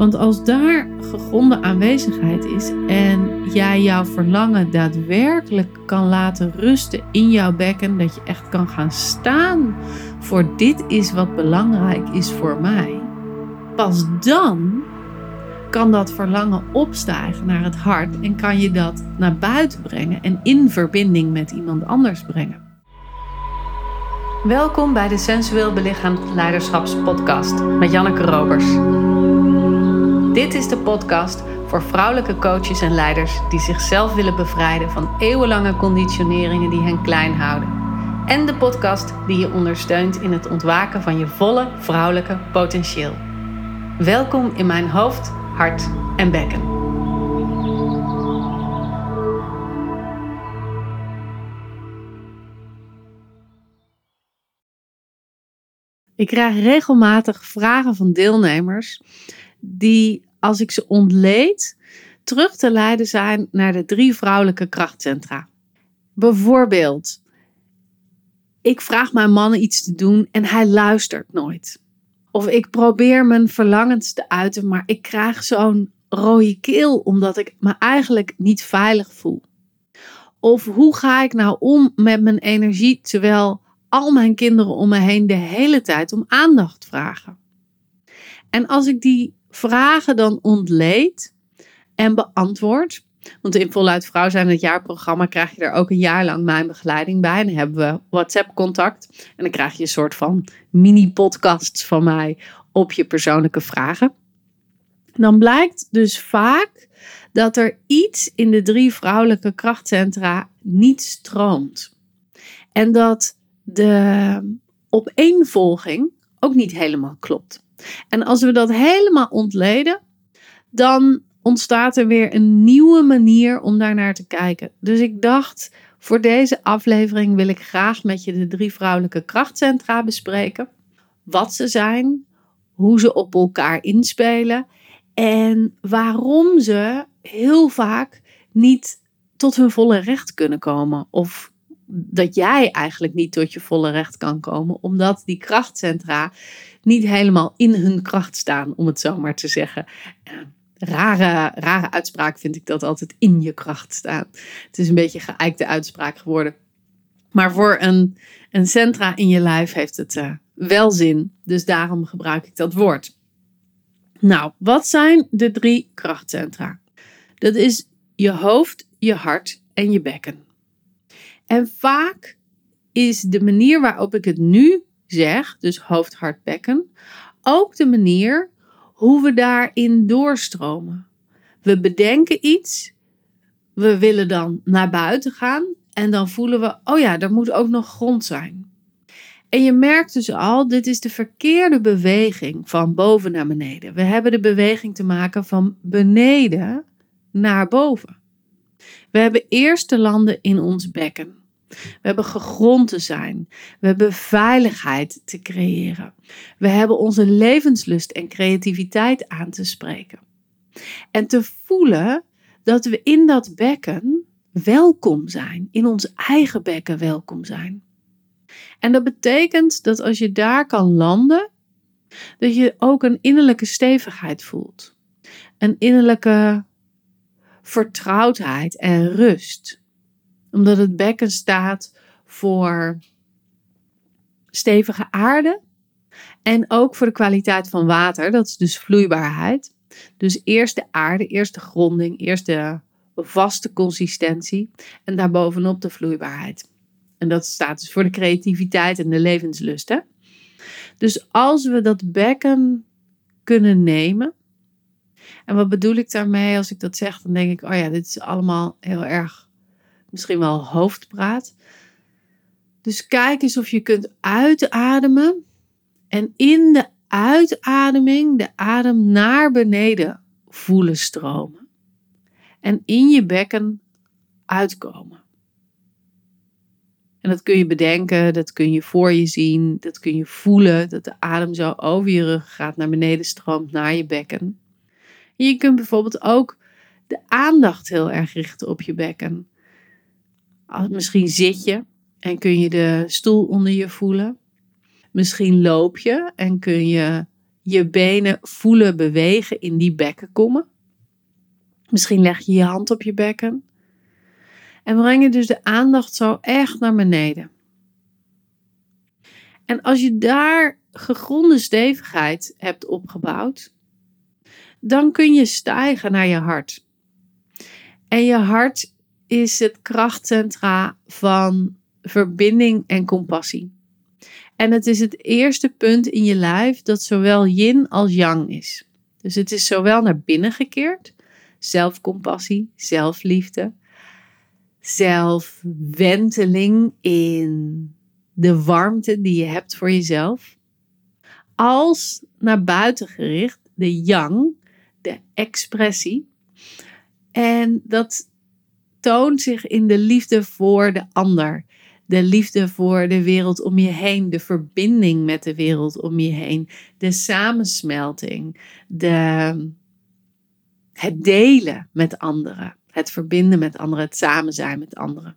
Want als daar gegronde aanwezigheid is en jij jouw verlangen daadwerkelijk kan laten rusten in jouw bekken, dat je echt kan gaan staan voor dit is wat belangrijk is voor mij, pas dan kan dat verlangen opstijgen naar het hart en kan je dat naar buiten brengen en in verbinding met iemand anders brengen. Welkom bij de Sensueel Belichaamd Leiderschapspodcast met Janneke Robers. Dit is de podcast voor vrouwelijke coaches en leiders die zichzelf willen bevrijden van eeuwenlange conditioneringen die hen klein houden. En de podcast die je ondersteunt in het ontwaken van je volle vrouwelijke potentieel. Welkom in mijn hoofd, hart en bekken. Ik krijg regelmatig vragen van deelnemers die, als ik ze ontleed, terug te leiden zijn naar de drie vrouwelijke krachtcentra. Bijvoorbeeld, ik vraag mijn man iets te doen en hij luistert nooit. Of ik probeer mijn verlangens te uiten, maar ik krijg zo'n rode keel omdat ik me eigenlijk niet veilig voel. Of hoe ga ik nou om met mijn energie terwijl al mijn kinderen om me heen de hele tijd om aandacht vragen? En als ik die vragen dan ontleed en beantwoord. Want in Voluit Vrouw zijn het jaarprogramma krijg je er ook een jaar lang mijn begeleiding bij. En dan hebben we WhatsApp-contact. En dan krijg je een soort van mini-podcasts van mij op je persoonlijke vragen. Dan blijkt dus vaak dat er iets in de drie vrouwelijke krachtcentra niet stroomt. En dat de opeenvolging ook niet helemaal klopt. En als we dat helemaal ontleden, dan ontstaat er weer een nieuwe manier om daar naar te kijken. Dus ik dacht, voor deze aflevering wil ik graag met je de drie vrouwelijke krachtcentra bespreken. Wat ze zijn, hoe ze op elkaar inspelen en waarom ze heel vaak niet tot hun volle recht kunnen komen. Of dat jij eigenlijk niet tot je volle recht kan komen, omdat die krachtcentra niet helemaal in hun kracht staan, om het zo maar te zeggen. Rare, rare uitspraak vind ik dat altijd in je kracht staan. Het is een beetje geëikte uitspraak geworden. Maar voor een, een centra in je lijf heeft het uh, wel zin. Dus daarom gebruik ik dat woord. Nou, wat zijn de drie krachtcentra? Dat is je hoofd, je hart en je bekken. En vaak is de manier waarop ik het nu zeg, dus hoofd, hart, bekken, ook de manier hoe we daarin doorstromen. We bedenken iets, we willen dan naar buiten gaan en dan voelen we, oh ja, er moet ook nog grond zijn. En je merkt dus al, dit is de verkeerde beweging van boven naar beneden. We hebben de beweging te maken van beneden naar boven. We hebben eerst te landen in ons bekken. We hebben gegrond te zijn. We hebben veiligheid te creëren. We hebben onze levenslust en creativiteit aan te spreken. En te voelen dat we in dat bekken welkom zijn, in ons eigen bekken welkom zijn. En dat betekent dat als je daar kan landen, dat je ook een innerlijke stevigheid voelt. Een innerlijke vertrouwdheid en rust omdat het bekken staat voor stevige aarde en ook voor de kwaliteit van water. Dat is dus vloeibaarheid. Dus eerst de aarde, eerst de gronding, eerst de vaste consistentie en daarbovenop de vloeibaarheid. En dat staat dus voor de creativiteit en de levenslust. Hè? Dus als we dat bekken kunnen nemen. En wat bedoel ik daarmee als ik dat zeg? Dan denk ik, oh ja, dit is allemaal heel erg misschien wel hoofdpraat. Dus kijk eens of je kunt uitademen en in de uitademing de adem naar beneden voelen stromen. En in je bekken uitkomen. En dat kun je bedenken, dat kun je voor je zien, dat kun je voelen, dat de adem zo over je rug gaat naar beneden stroomt naar je bekken. En je kunt bijvoorbeeld ook de aandacht heel erg richten op je bekken. Misschien zit je en kun je de stoel onder je voelen. Misschien loop je en kun je je benen voelen bewegen in die bekkenkommen. Misschien leg je je hand op je bekken. En breng je dus de aandacht zo echt naar beneden. En als je daar gegronde stevigheid hebt opgebouwd, dan kun je stijgen naar je hart. En je hart is het krachtcentra van verbinding en compassie. En het is het eerste punt in je lijf dat zowel yin als yang is. Dus het is zowel naar binnen gekeerd, zelfcompassie, zelfliefde, zelfwenteling in de warmte die je hebt voor jezelf, als naar buiten gericht, de yang, de expressie. En dat toont zich in de liefde voor de ander. De liefde voor de wereld om je heen, de verbinding met de wereld om je heen, de samensmelting, de, het delen met anderen, het verbinden met anderen, het samen zijn met anderen.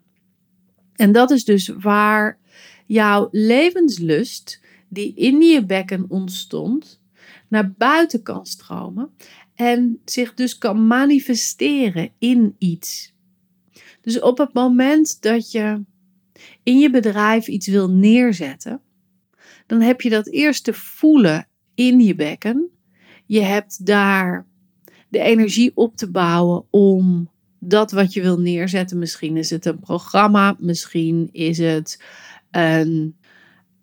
En dat is dus waar jouw levenslust, die in je bekken ontstond, naar buiten kan stromen en zich dus kan manifesteren in iets. Dus op het moment dat je in je bedrijf iets wil neerzetten, dan heb je dat eerst te voelen in je bekken. Je hebt daar de energie op te bouwen om dat wat je wil neerzetten. Misschien is het een programma, misschien is het een,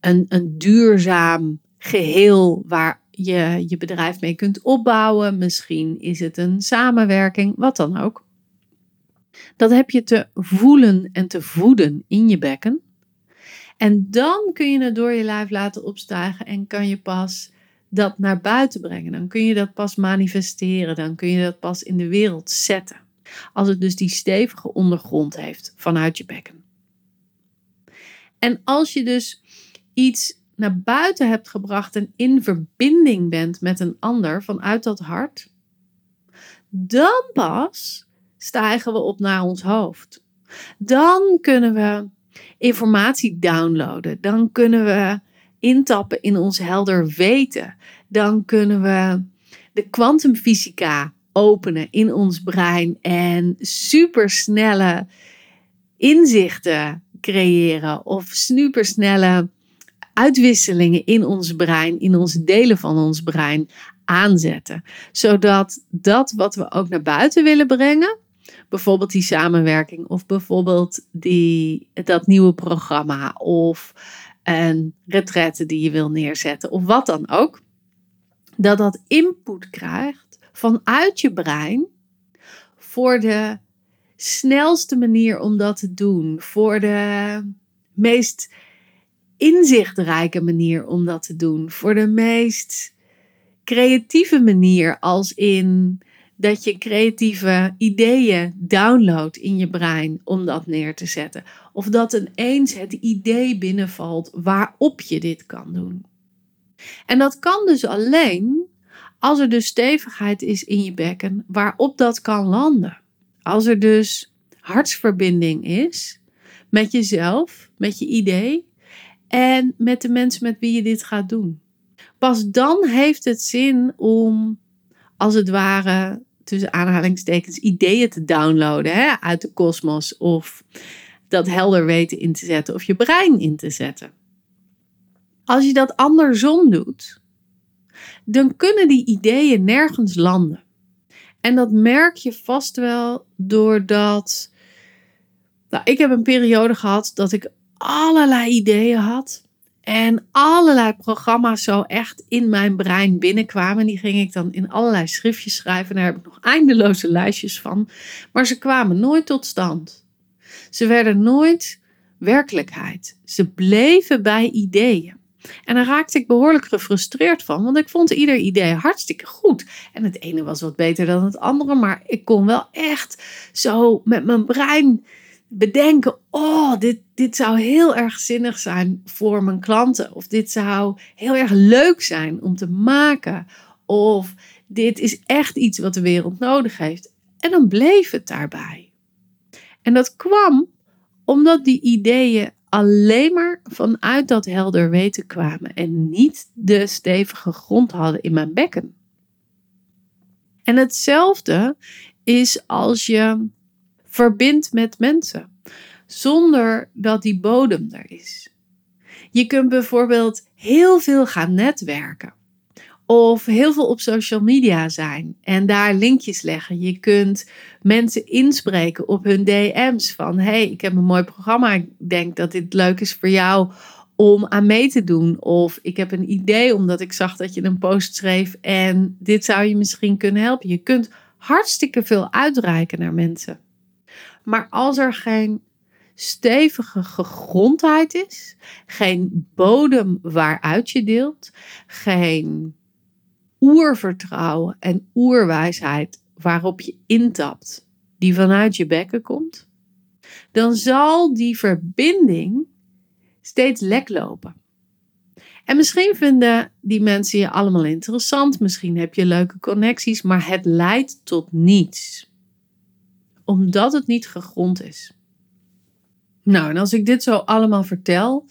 een, een duurzaam geheel waar je je bedrijf mee kunt opbouwen. Misschien is het een samenwerking, wat dan ook. Dat heb je te voelen en te voeden in je bekken. En dan kun je het door je lijf laten opstijgen en kan je pas dat naar buiten brengen. Dan kun je dat pas manifesteren. Dan kun je dat pas in de wereld zetten. Als het dus die stevige ondergrond heeft vanuit je bekken. En als je dus iets naar buiten hebt gebracht en in verbinding bent met een ander vanuit dat hart, dan pas stijgen we op naar ons hoofd. Dan kunnen we informatie downloaden. Dan kunnen we intappen in ons helder weten. Dan kunnen we de kwantumfysica openen in ons brein en supersnelle inzichten creëren of supersnelle uitwisselingen in ons brein, in onze delen van ons brein aanzetten. Zodat dat wat we ook naar buiten willen brengen, bijvoorbeeld die samenwerking of bijvoorbeeld die, dat nieuwe programma of een retraite die je wil neerzetten of wat dan ook, dat dat input krijgt vanuit je brein voor de snelste manier om dat te doen, voor de meest inzichtrijke manier om dat te doen, voor de meest creatieve manier, als in dat je creatieve ideeën downloadt in je brein om dat neer te zetten. Of dat ineens het idee binnenvalt waarop je dit kan doen. En dat kan dus alleen als er dus stevigheid is in je bekken waarop dat kan landen. Als er dus hartsverbinding is met jezelf, met je idee en met de mensen met wie je dit gaat doen. Pas dan heeft het zin om, als het ware, tussen aanhalingstekens, ideeën te downloaden hè, uit de kosmos of dat helder weten in te zetten of je brein in te zetten. Als je dat andersom doet, dan kunnen die ideeën nergens landen. En dat merk je vast wel doordat. Nou, ik heb een periode gehad dat ik allerlei ideeën had. En allerlei programma's zo echt in mijn brein binnenkwamen. Die ging ik dan in allerlei schriftjes schrijven. Daar heb ik nog eindeloze lijstjes van. Maar ze kwamen nooit tot stand. Ze werden nooit werkelijkheid. Ze bleven bij ideeën. En daar raakte ik behoorlijk gefrustreerd van, want ik vond ieder idee hartstikke goed. En het ene was wat beter dan het andere, maar ik kon wel echt zo met mijn brein bedenken: oh, dit, dit zou heel erg zinnig zijn voor mijn klanten. Of dit zou heel erg leuk zijn om te maken. Of dit is echt iets wat de wereld nodig heeft. En dan bleef het daarbij. En dat kwam omdat die ideeën alleen maar vanuit dat helder weten kwamen en niet de stevige grond hadden in mijn bekken. En hetzelfde is als je verbindt met mensen zonder dat die bodem er is. Je kunt bijvoorbeeld heel veel gaan netwerken. Of heel veel op social media zijn en daar linkjes leggen. Je kunt mensen inspreken op hun DM's van: hey, ik heb een mooi programma. Ik denk dat dit leuk is voor jou om aan mee te doen. Of ik heb een idee omdat ik zag dat je een post schreef en dit zou je misschien kunnen helpen. Je kunt hartstikke veel uitreiken naar mensen. Maar als er geen stevige gegrondheid is, geen bodem waaruit je deelt, geen oervertrouwen en oerwijsheid waarop je intapt, die vanuit je bekken komt, dan zal die verbinding steeds lek lopen. En misschien vinden die mensen je allemaal interessant, misschien heb je leuke connecties, maar het leidt tot niets. Omdat het niet gegrond is. Nou, en als ik dit zo allemaal vertel,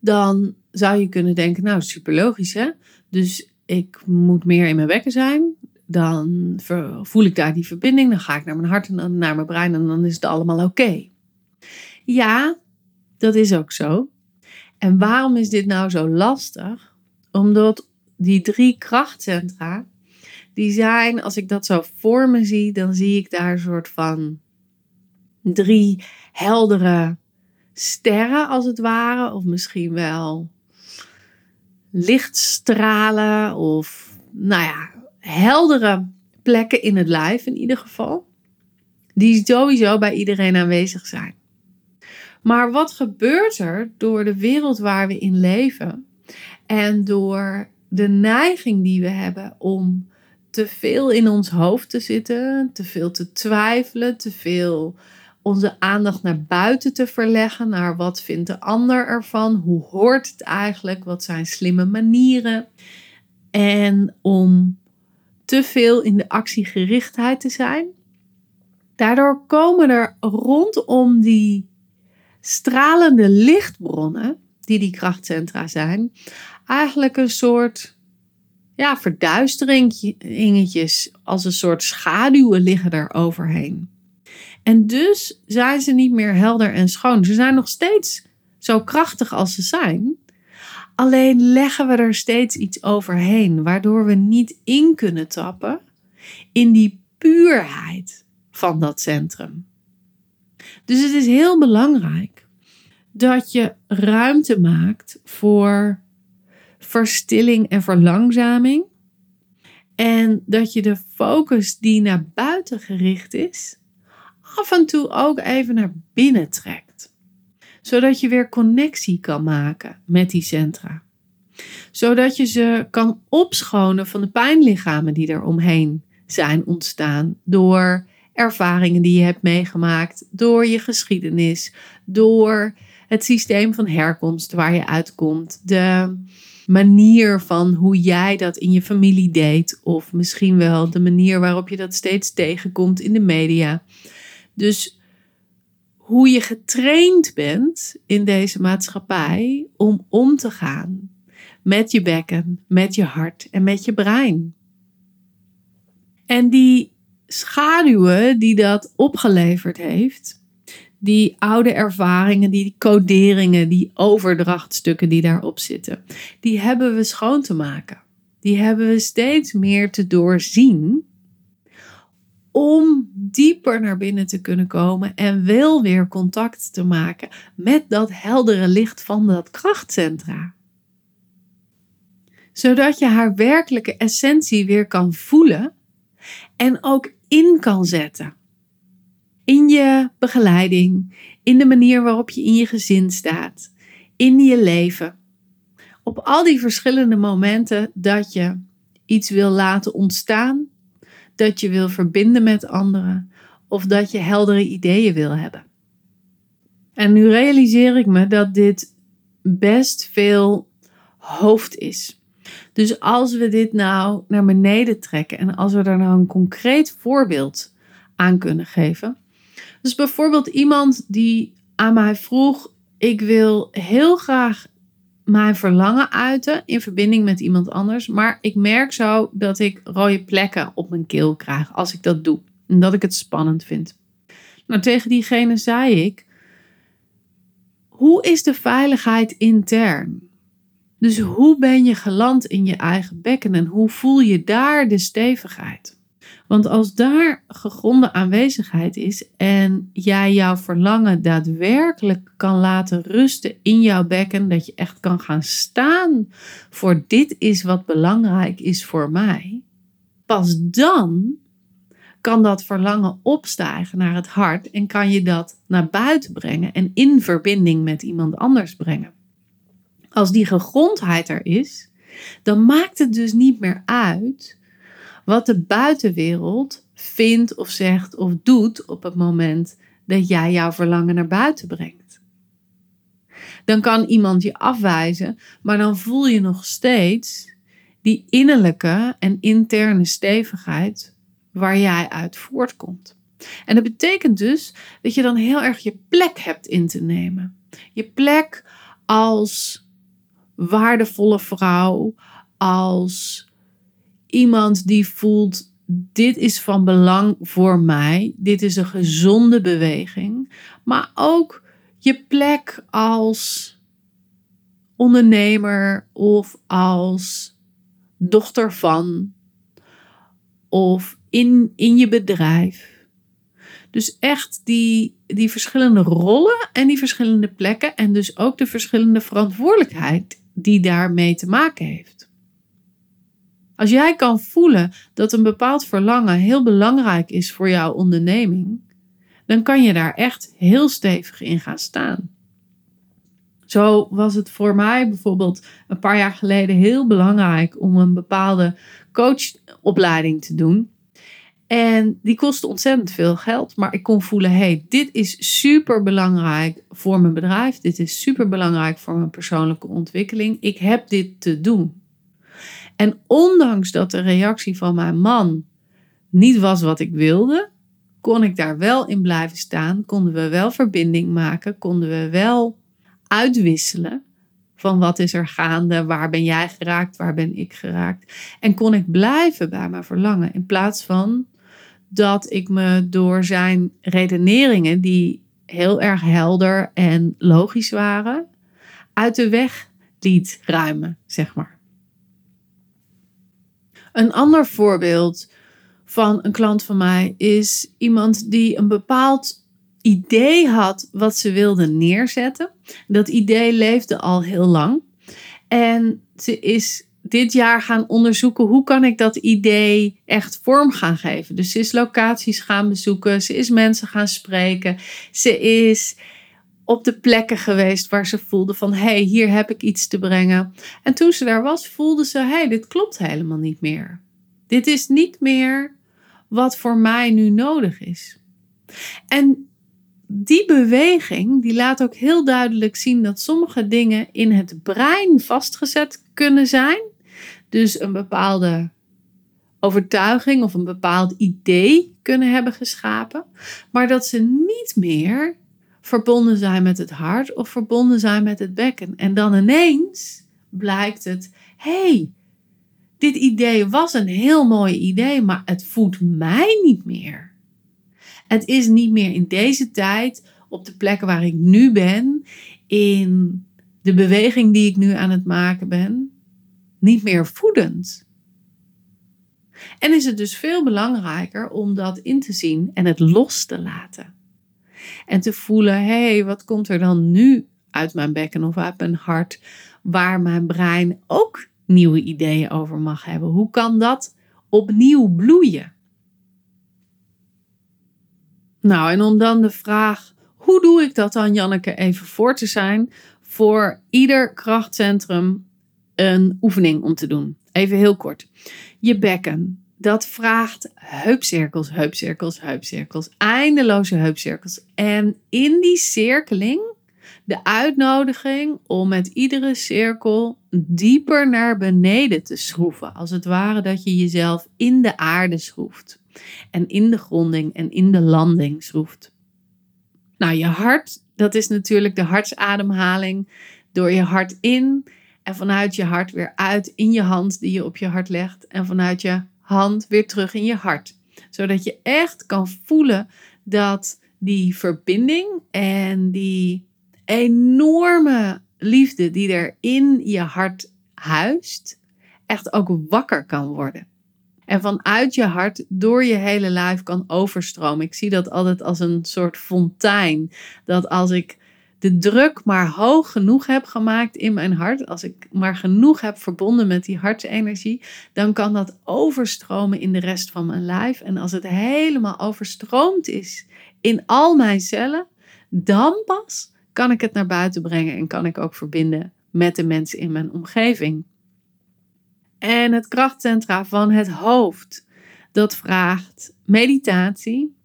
dan zou je kunnen denken, nou, super logisch hè. Dus ik moet meer in mijn wekken zijn. Dan voel ik daar die verbinding. Dan ga ik naar mijn hart en dan naar mijn brein en dan is het allemaal oké. Ja, dat is ook zo. En waarom is dit nou zo lastig? Omdat die drie krachtcentra, die zijn, als ik dat zo voor me zie, dan zie ik daar een soort van drie heldere sterren als het ware. Of misschien wel lichtstralen of nou ja, heldere plekken in het lijf in ieder geval. Die sowieso bij iedereen aanwezig zijn. Maar wat gebeurt er door de wereld waar we in leven en door de neiging die we hebben om te veel in ons hoofd te zitten, te veel te twijfelen, te veel onze aandacht naar buiten te verleggen, naar wat vindt de ander ervan, hoe hoort het eigenlijk, wat zijn slimme manieren. En om te veel in de actiegerichtheid te zijn. Daardoor komen er rondom die stralende lichtbronnen, die die krachtcentra zijn, eigenlijk een soort ja, verduisteringetjes, als een soort schaduwen liggen er overheen. En dus zijn ze niet meer helder en schoon. Ze zijn nog steeds zo krachtig als ze zijn. Alleen leggen we er steeds iets overheen, waardoor we niet in kunnen tappen in die puurheid van dat centrum. Dus het is heel belangrijk dat je ruimte maakt voor verstilling en verlangzaming. En dat je de focus die naar buiten gericht is, af en toe ook even naar binnen trekt. Zodat je weer connectie kan maken met die centra. Zodat je ze kan opschonen van de pijnlichamen die er omheen zijn ontstaan door ervaringen die je hebt meegemaakt, door je geschiedenis, door het systeem van herkomst waar je uitkomt, de manier van hoe jij dat in je familie deed, of misschien wel de manier waarop je dat steeds tegenkomt in de media. Dus hoe je getraind bent in deze maatschappij om om te gaan met je bekken, met je hart en met je brein. En die schaduwen die dat opgeleverd heeft, die oude ervaringen, die coderingen, die overdrachtstukken die daarop zitten, die hebben we schoon te maken. Die hebben we steeds meer te doorzien om dieper naar binnen te kunnen komen en wel weer contact te maken met dat heldere licht van dat krachtcentra. Zodat je haar werkelijke essentie weer kan voelen en ook in kan zetten. In je begeleiding, in de manier waarop je in je gezin staat, in je leven. Op al die verschillende momenten dat je iets wil laten ontstaan dat je wil verbinden met anderen of dat je heldere ideeën wil hebben. En nu realiseer ik me dat dit best veel hoofd is. Dus als we dit nou naar beneden trekken en als we daar nou een concreet voorbeeld aan kunnen geven. Dus bijvoorbeeld iemand die aan mij vroeg: ik wil heel graag mijn verlangen uiten in verbinding met iemand anders. Maar ik merk zo dat ik rode plekken op mijn keel krijg als ik dat doe. En dat ik het spannend vind. Nou, tegen diegene zei ik: Hoe is de veiligheid intern? Dus hoe ben je geland in je eigen bekken en hoe voel je daar de stevigheid? Want als daar gegronde aanwezigheid is en jij jouw verlangen daadwerkelijk kan laten rusten in jouw bekken, dat je echt kan gaan staan voor dit is wat belangrijk is voor mij, pas dan kan dat verlangen opstijgen naar het hart en kan je dat naar buiten brengen en in verbinding met iemand anders brengen. Als die gegrondheid er is, dan maakt het dus niet meer uit wat de buitenwereld vindt of zegt of doet op het moment dat jij jouw verlangen naar buiten brengt. Dan kan iemand je afwijzen, maar dan voel je nog steeds die innerlijke en interne stevigheid waar jij uit voortkomt. En dat betekent dus dat je dan heel erg je plek hebt in te nemen. Je plek als waardevolle vrouw, als iemand die voelt: dit is van belang voor mij, dit is een gezonde beweging, maar ook je plek als ondernemer of als dochter van of in, in je bedrijf. Dus echt die, die verschillende rollen en die verschillende plekken en dus ook de verschillende verantwoordelijkheid die daarmee te maken heeft. Als jij kan voelen dat een bepaald verlangen heel belangrijk is voor jouw onderneming, dan kan je daar echt heel stevig in gaan staan. Zo was het voor mij bijvoorbeeld een paar jaar geleden heel belangrijk om een bepaalde coachopleiding te doen. En die kostte ontzettend veel geld. Maar ik kon voelen: hey, dit is super belangrijk voor mijn bedrijf. Dit is super belangrijk voor mijn persoonlijke ontwikkeling. Ik heb dit te doen. En ondanks dat de reactie van mijn man niet was wat ik wilde, kon ik daar wel in blijven staan. Konden we wel verbinding maken. Konden we wel uitwisselen van wat is er gaande, waar ben jij geraakt, waar ben ik geraakt. En kon ik blijven bij mijn verlangen in plaats van dat ik me door zijn redeneringen, die heel erg helder en logisch waren, uit de weg liet ruimen, zeg maar. Een ander voorbeeld van een klant van mij is iemand die een bepaald idee had wat ze wilde neerzetten. Dat idee leefde al heel lang. En ze is dit jaar gaan onderzoeken hoe kan ik dat idee echt vorm gaan geven. Dus ze is locaties gaan bezoeken, ze is mensen gaan spreken, ze is op de plekken geweest waar ze voelde van hé, hey, hier heb ik iets te brengen. En toen ze daar was, voelde ze hé, hey, dit klopt helemaal niet meer. Dit is niet meer wat voor mij nu nodig is. En die beweging die laat ook heel duidelijk zien dat sommige dingen in het brein vastgezet kunnen zijn. Dus een bepaalde overtuiging of een bepaald idee kunnen hebben geschapen, maar dat ze niet meer verbonden zijn met het hart of verbonden zijn met het bekken. En dan ineens blijkt het: hey, dit idee was een heel mooi idee, maar het voedt mij niet meer. Het is niet meer in deze tijd, op de plekken waar ik nu ben, in de beweging die ik nu aan het maken ben, niet meer voedend. En is het dus veel belangrijker om dat in te zien en het los te laten. En te voelen, hé, hey, wat komt er dan nu uit mijn bekken of uit mijn hart, waar mijn brein ook nieuwe ideeën over mag hebben? Hoe kan dat opnieuw bloeien? Nou, en om dan de vraag, hoe doe ik dat dan, Janneke, even voor te zijn, voor ieder krachtcentrum een oefening om te doen. Even heel kort. Je bekken, dat vraagt heupcirkels, heupcirkels, heupcirkels, eindeloze heupcirkels. En in die cirkeling de uitnodiging om met iedere cirkel dieper naar beneden te schroeven. Als het ware dat je jezelf in de aarde schroeft. En in de gronding en in de landing schroeft. Nou, je hart Dat is natuurlijk de hartsademhaling door je hart in en vanuit je hart weer uit in je hand die je op je hart legt en vanuit je hand weer terug in je hart. Zodat je echt kan voelen dat die verbinding en die enorme liefde die er in je hart huist, echt ook wakker kan worden. En vanuit je hart door je hele lijf kan overstromen. Ik zie dat altijd als een soort fontein. Dat als ik de druk maar hoog genoeg heb gemaakt in mijn hart, als ik maar genoeg heb verbonden met die hartenergie, dan kan dat overstromen in de rest van mijn lijf. En als het helemaal overstroomd is in al mijn cellen, dan pas kan ik het naar buiten brengen en kan ik ook verbinden met de mensen in mijn omgeving. En het krachtcentra van het hoofd, dat vraagt meditatie.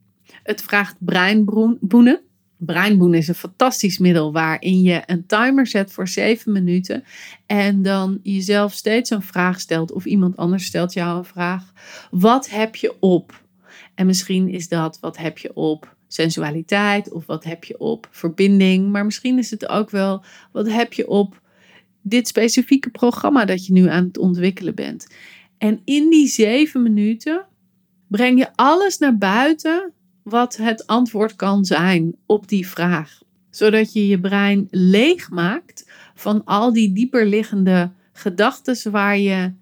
Het vraagt breinboenen. Breinboenen is een fantastisch middel waarin je een timer zet voor 7 minuten en dan jezelf steeds een vraag stelt of iemand anders stelt jou een vraag. Wat heb je op? En misschien is dat wat heb je op sensualiteit of wat heb je op verbinding, maar misschien is het ook wel wat heb je op dit specifieke programma dat je nu aan het ontwikkelen bent. En in die zeven minuten breng je alles naar buiten wat het antwoord kan zijn op die vraag. Zodat je je brein leeg maakt van al die dieper liggende gedachten waar je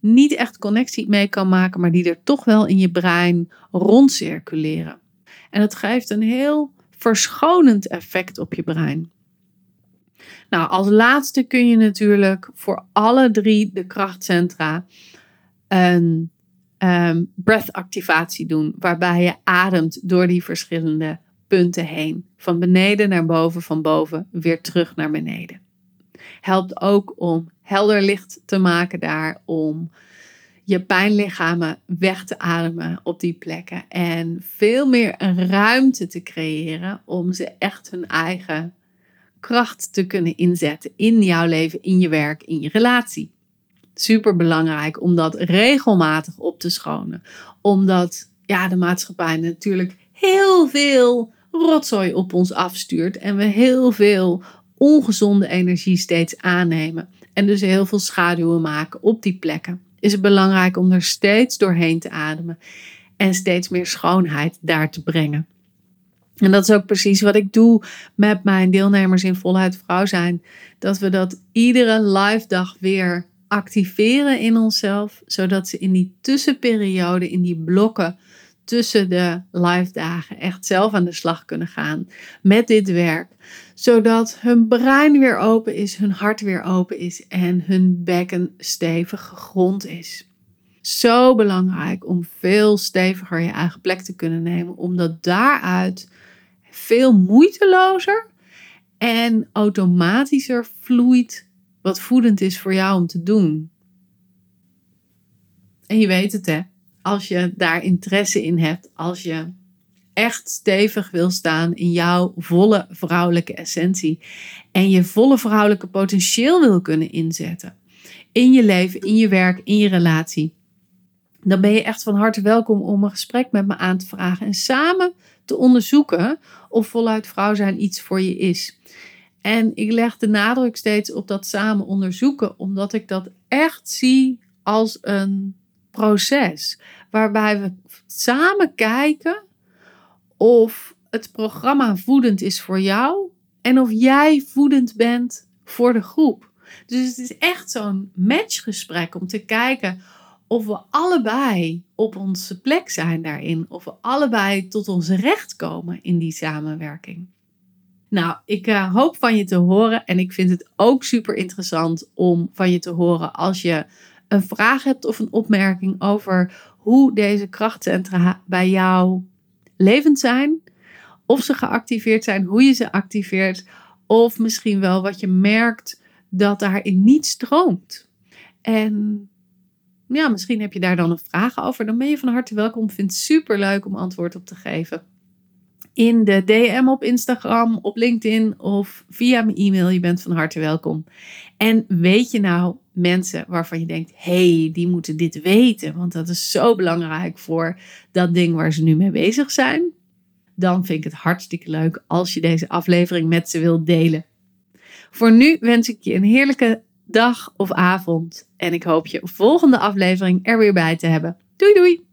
niet echt connectie mee kan maken, maar die er toch wel in je brein rondcirculeren. En het geeft een heel verschonend effect op je brein. Nou, als laatste kun je natuurlijk voor alle drie de krachtcentra een um, breath-activatie doen, waarbij je ademt door die verschillende punten heen. Van beneden naar boven, van boven weer terug naar beneden. Helpt ook om helder licht te maken daar, om je pijnlichamen weg te ademen op die plekken. En veel meer een ruimte te creëren om ze echt hun eigen kracht te kunnen inzetten in jouw leven, in je werk, in je relatie. Super belangrijk om dat regelmatig op te schonen. Omdat ja, de maatschappij natuurlijk heel veel rotzooi op ons afstuurt en we heel veel ongezonde energie steeds aannemen. En dus heel veel schaduwen maken op die plekken. Is het belangrijk om er steeds doorheen te ademen en steeds meer schoonheid daar te brengen. En dat is ook precies wat ik doe met mijn deelnemers in Voluit Vrouw zijn. Dat we dat iedere live dag weer activeren in onszelf, zodat ze in die tussenperiode, in die blokken tussen de live dagen echt zelf aan de slag kunnen gaan met dit werk. Zodat hun brein weer open is, hun hart weer open is en hun bekken stevig gegrond is. Zo belangrijk om veel steviger je eigen plek te kunnen nemen, omdat daaruit veel moeitelozer en automatischer vloeit wat voedend is voor jou om te doen. En je weet het hè, als je daar interesse in hebt, als je echt stevig wil staan in jouw volle vrouwelijke essentie en je volle vrouwelijke potentieel wil kunnen inzetten in je leven, in je werk, in je relatie, dan ben je echt van harte welkom om een gesprek met me aan te vragen en samen te onderzoeken of voluit vrouw zijn iets voor je is. En ik leg de nadruk steeds op dat samen onderzoeken, omdat ik dat echt zie als een proces waarbij we samen kijken of het programma voedend is voor jou en of jij voedend bent voor de groep. Dus het is echt zo'n matchgesprek om te kijken of we allebei op onze plek zijn daarin. Of we allebei tot ons recht komen in die samenwerking. Nou, ik uh, hoop van je te horen. En ik vind het ook super interessant om van je te horen als je een vraag hebt of een opmerking over hoe deze krachtcentra bij jou levend zijn. Of ze geactiveerd zijn, hoe je ze activeert. Of misschien wel wat je merkt dat daarin niet stroomt. En ja, misschien heb je daar dan een vraag over. Dan ben je van harte welkom. Vind het super leuk om antwoord op te geven. In de DM op Instagram, op LinkedIn of via mijn e-mail. Je bent van harte welkom. En weet je nou mensen waarvan je denkt: hey, die moeten dit weten. Want dat is zo belangrijk voor dat ding waar ze nu mee bezig zijn. dan vind ik het hartstikke leuk als je deze aflevering met ze wilt delen. Voor nu wens ik je een heerlijke dag of avond en ik hoop je volgende aflevering er weer bij te hebben. Doei doei!